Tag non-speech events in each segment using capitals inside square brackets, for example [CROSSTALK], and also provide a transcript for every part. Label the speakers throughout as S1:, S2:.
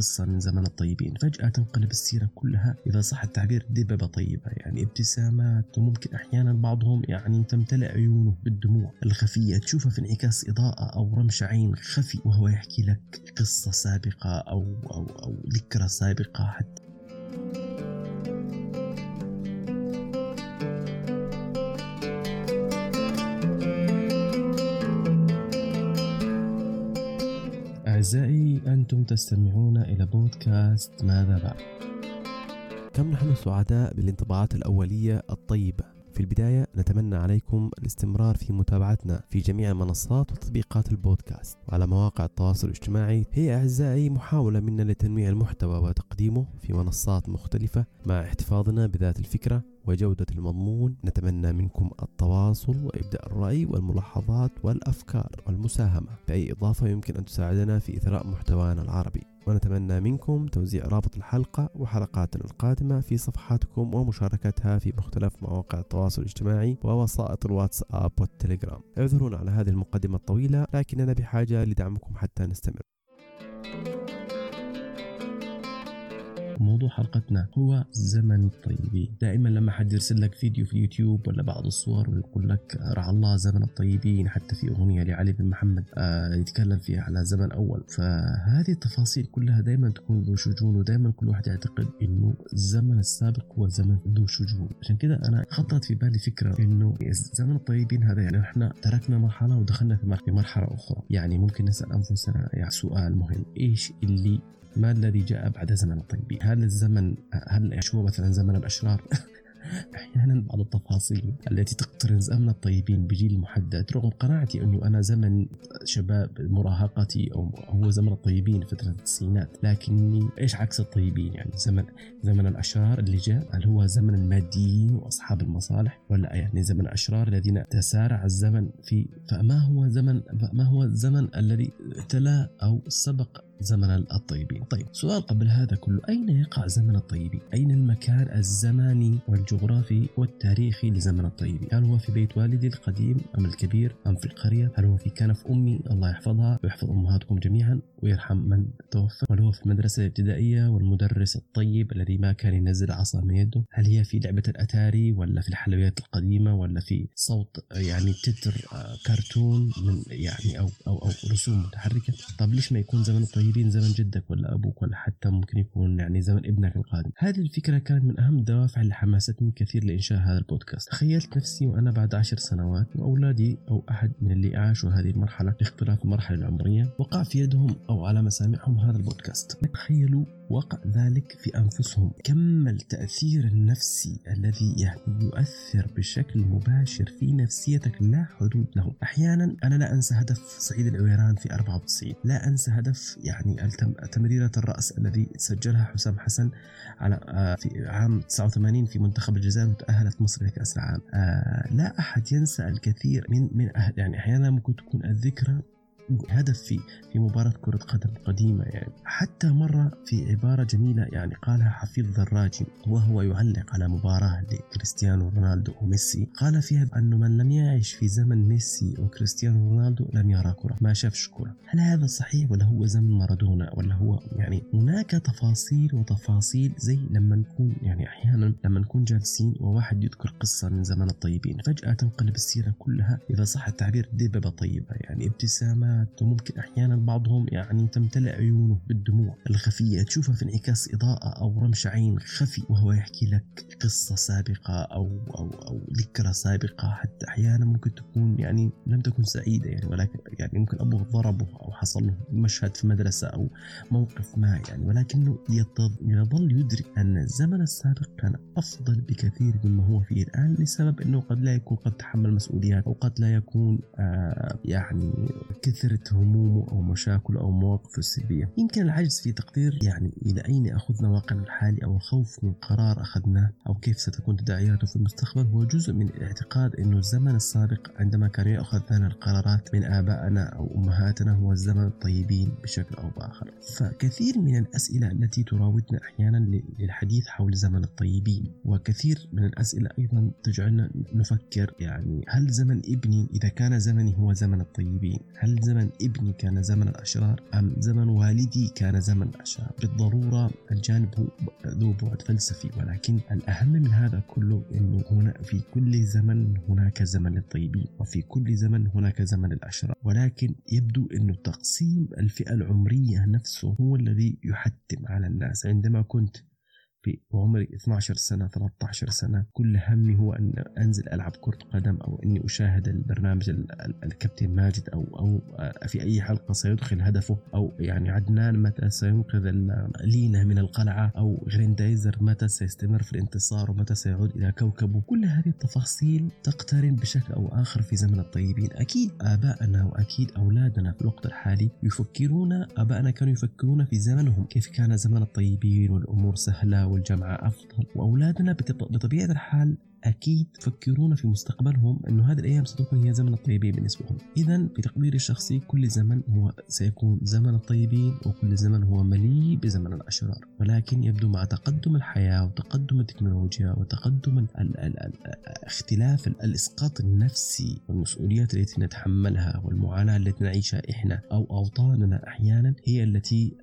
S1: قصة من زمن الطيبين. فجأة تنقلب السيرة كلها إذا صح التعبير دببة طيبة يعني ابتسامات وممكن أحيانا بعضهم يعني تمتلئ عيونه بالدموع الخفية. تشوفها في انعكاس إضاءة أو رمش عين خفي وهو يحكي لك قصة سابقة أو أو أو ذكرى سابقة حتى أعزائي أنتم تستمعون إلى بودكاست ماذا بعد؟
S2: كم نحن سعداء بالانطباعات الأولية الطيبة. في البداية نتمنى عليكم الاستمرار في متابعتنا في جميع المنصات وتطبيقات البودكاست. وعلى مواقع التواصل الاجتماعي هي أعزائي محاولة منا لتنويع المحتوى وتقديمه في منصات مختلفة. مع احتفاظنا بذات الفكرة وجودة المضمون نتمنى منكم التواصل وإبداء الرأي والملاحظات والأفكار والمساهمة. بأي إضافة يمكن أن تساعدنا في إثراء محتوانا العربي. ونتمنى منكم توزيع رابط الحلقة وحلقاتنا القادمة في صفحاتكم ومشاركتها في مختلف مواقع التواصل الاجتماعي ووسائط الواتساب والتليجرام. اعذرونا على هذه المقدمة الطويلة لكننا بحاجة لدعمكم حتى نستمر.
S1: موضوع حلقتنا هو زمن الطيبين دائما لما حد يرسل لك فيديو في اليوتيوب ولا بعض الصور ويقول لك رعى الله زمن الطيبين حتى في أغنية لعلي بن محمد آه يتكلم فيها على زمن أول. فهذه التفاصيل كلها دائما تكون ذو شجون ودائما كل واحد يعتقد أنه الزمن السابق هو زمن ذو شجون. عشان كذا أنا خطرت في بالي فكرة أنه زمن الطيبين هذا يعني إحنا تركنا مرحلة ودخلنا في مرحلة أخرى. يعني ممكن نسأل أنفسنا يعني سؤال مهم. إيش اللي ما الذي جاء بعد زمن الطيبين هل الزمن هل شو مثلا زمن الأشرار؟ [LAUGHS] أحيانا بعض التفاصيل التي تقترن زمن الطيبين بجيل محدد رغم قناعتي أنه أنا زمن شباب مراهقتي أو هو زمن الطيبين فترة التسعينات لكني إيش عكس الطيبين يعني زمن زمن الأشرار اللي جاء هل هو زمن الماديين وأصحاب المصالح ولا يعني زمن الأشرار الذين تسارع الزمن في فما هو زمن ما هو الزمن الذي تلا أو سبق زمن الطيبين. طيب سؤال قبل هذا كله أين يقع زمن الطيبين؟ أين المكان الزماني والجغرافي والتاريخي لزمن الطيبين؟ هل هو في بيت والدي القديم أم الكبير أم في القرية؟ هل هو في كنف أمي؟ الله يحفظها ويحفظ أمهاتكم جميعا ويرحم من توفى. هل هو في المدرسة الابتدائية والمدرس الطيب الذي ما كان ينزل عصا من يده؟ هل هي في لعبة الأتاري ولا في الحلويات القديمة ولا في صوت يعني تتر آه، كرتون من يعني أو أو أو رسوم متحركة؟ طب ليش ما يكون زمن الطيبين قريبين زمن جدك ولا أبوك ولا حتى ممكن يكون يعني زمن ابنك القادم. هذه الفكرة كانت من أهم الدوافع اللي حمستني كثير لإنشاء هذا البودكاست. تخيلت نفسي وأنا بعد عشر سنوات وأولادي أو أحد من اللي عاشوا هذه المرحلة باختلاف المرحلة العمرية وقع في يدهم أو على مسامعهم هذا البودكاست. تخيلوا وقع ذلك في أنفسهم. كم التأثير النفسي الذي يعني يؤثر بشكل مباشر في نفسيتك. لا حدود له أحيانا أنا لا أنسى هدف سعيد العويران في 94 لا أنسى هدف يعني تمريرة الرأس الذي سجلها حسام حسن على آه، في عام 89 في منتخب الجزائر وتأهلت مصر لكأس العالم؟ آه، لا أحد ينسى الكثير من من يعني أحيانا ممكن تكون الذكرى هدف في في مباراة كرة قدم قديمة يعني. حتى مرة في عبارة جميلة يعني قالها حفيظ دراجي وهو يعلق على مباراة لكريستيانو رونالدو وميسي. قال فيها أنه من لم يعش في زمن ميسي وكريستيانو رونالدو لم يرى كرة ما شافش كرة. هل هذا صحيح ولا هو زمن مارادونا ولا هو يعني هناك تفاصيل وتفاصيل زي لما نكون يعني أحيانا لما نكون جالسين وواحد يذكر قصة من زمن الطيبين. فجأة تنقلب السيرة كلها إذا صح التعبير دببة طيبة يعني ابتسامات الحياة وممكن أحيانا بعضهم يعني تمتلئ عيونه بالدموع الخفية. تشوفها في انعكاس إضاءة أو رمش عين خفي وهو يحكي لك قصة سابقة أو أو أو ذكرى سابقة. حتى أحيانا ممكن تكون يعني لم تكن سعيدة يعني ولكن يعني ممكن أبوه ضربه أو حصل له مشهد في مدرسة أو موقف ما يعني. ولكنه يظل يدرك أن الزمن السابق كان أفضل بكثير مما هو فيه الآن لسبب أنه قد لا يكون قد تحمل مسؤوليات أو قد لا يكون آه يعني كثر كثرة همومه أو مشاكله أو مواقفه السلبية. يمكن العجز في تقدير يعني إلى أين أخذنا واقعنا الحالي أو الخوف من قرار أخذناه أو كيف ستكون تداعياته في المستقبل هو جزء من الاعتقاد أنه الزمن السابق عندما كان يأخذ لنا القرارات من آبائنا أو أمهاتنا هو الزمن الطيبين بشكل أو بآخر. فكثير من الأسئلة التي تراودنا أحيانا للحديث حول زمن الطيبين وكثير من الأسئلة أيضا تجعلنا نفكر يعني هل زمن ابني إذا كان زمني هو زمن الطيبين؟ هل زمن زمن ابني كان زمن الأشرار أم زمن والدي كان زمن الأشرار. بالضرورة الجانب هو ذو بعد فلسفي ولكن الأهم من هذا كله أنه هنا في كل زمن هناك زمن للطيبين وفي كل زمن هناك زمن للأشرار ولكن يبدو أنه تقسيم الفئة العمرية نفسه هو الذي يحتم على الناس. عندما كنت في وعمري 12 سنة 13 سنة كل همي هو أن أنزل ألعب كرة قدم أو أني أشاهد البرنامج الكابتن ماجد أو أو في أي حلقة سيدخل هدفه أو يعني عدنان متى سينقذ لينا من القلعة أو غريندايزر متى سيستمر في الانتصار ومتى سيعود إلى كوكبه. كل هذه التفاصيل تقترن بشكل أو آخر في زمن الطيبين. أكيد آباءنا وأكيد أولادنا في الوقت الحالي يفكرون آباءنا كانوا يفكرون في زمنهم. كيف كان زمن الطيبين والأمور سهلة والجامعة أفضل. وأولادنا بطبيعة الحال أكيد يفكرون في مستقبلهم إنه هذه الأيام ستكون هي زمن الطيبين بالنسبة لهم. اذا في تقديري الشخصي كل زمن هو سيكون زمن الطيبين وكل زمن هو مليء بزمن الأشرار. ولكن يبدو مع تقدم الحياة وتقدم التكنولوجيا وتقدم ال ال ال ال اختلاف الإسقاط النفسي والمسؤوليات التي نتحملها والمعاناة التي نعيشها إحنا أو أوطاننا أحيانا هي التي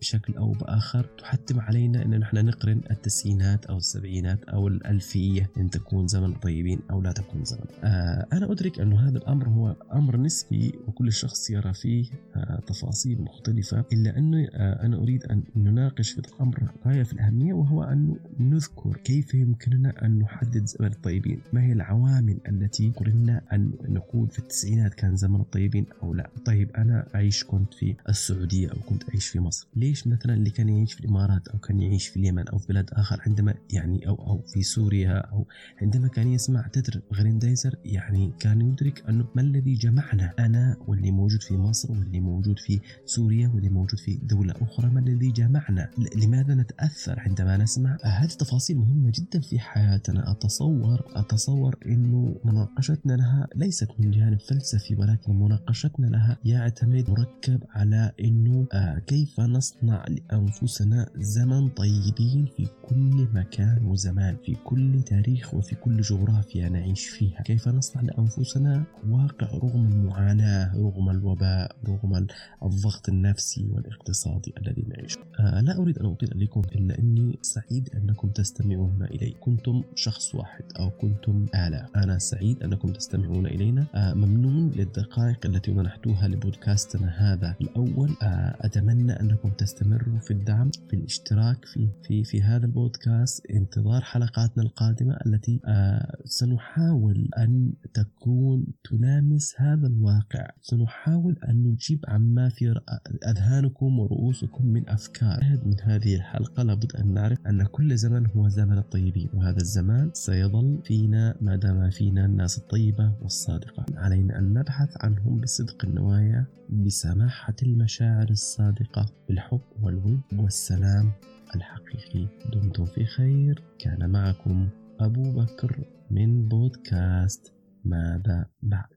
S1: بشكل أو بآخر تحتم علينا ان نحن نقرن التسعينات أو السبعينات أو الألفية إن تكون زمن طيبين أو لا تكون زمن. آه أنا أدرك أنه هذا الأمر هو أمر نسبي وكل شخص يرى فيه آه تفاصيل مختلفة إلا أنه آه أنا أريد أن نناقش في الأمر غاية في الأهمية وهو أن نذكر كيف يمكننا أن نحدد زمن الطيبين، ما هي العوامل التي قلنا أن نقول في التسعينات كان زمن الطيبين أو لا. طيب أنا أعيش كنت في السعودية أو كنت أعيش في مصر. ليش مثلا اللي كان يعيش في الإمارات أو كان يعيش في اليمن أو في بلد آخر عندما يعني أو أو في سوريا أو عندما كان يسمع تتر غريندايزر يعني كان يدرك أنه ما الذي جمعنا أنا واللي موجود في مصر واللي موجود في سوريا واللي موجود في دولة أخرى ما الذي جمعنا؟ لماذا نتأثر عندما نسمع؟ هذه التفاصيل مهمة جدا في حياتنا. أتصور أتصور أنه مناقشتنا لها ليست من جانب فلسفي ولكن مناقشتنا لها يعتمد مركب على أنه آه كيف كيف نصنع لأنفسنا زمن طيبين في كل مكان وزمان في كل تاريخ وفي كل جغرافيا نعيش فيها. كيف نصنع لأنفسنا؟ واقع رغم المعاناة رغم الوباء رغم الضغط النفسي والاقتصادي الذي نعيشه. آه لا أريد أن أطيل عليكم إلا أني سعيد أنكم تستمعون إلي. كنتم شخص واحد أو كنتم آلاف أنا سعيد أنكم تستمعون إلينا. آه ممنون للدقائق التي منحتوها لبودكاستنا هذا الأول. آه أتمنى أنكم تستمروا في الدعم في الاشتراك في في في هذا البودكاست. انتظار حلقاتنا القادمة التي آه سنحاول أن تكون تلامس هذا الواقع. سنحاول أن نجيب عما في أذهانكم ورؤوسكم من أفكار. من هذه الحلقة لابد أن نعرف أن كل زمن هو زمن الطيبين وهذا الزمان سيظل فينا ما دام فينا الناس الطيبة والصادقة. علينا أن نبحث عنهم بصدق النوايا بسماحة المشاعر الصادقة بالحب والود والسلام الحقيقي. دمتم في خير. كان معكم أبو بكر من بودكاست ماذا بعد؟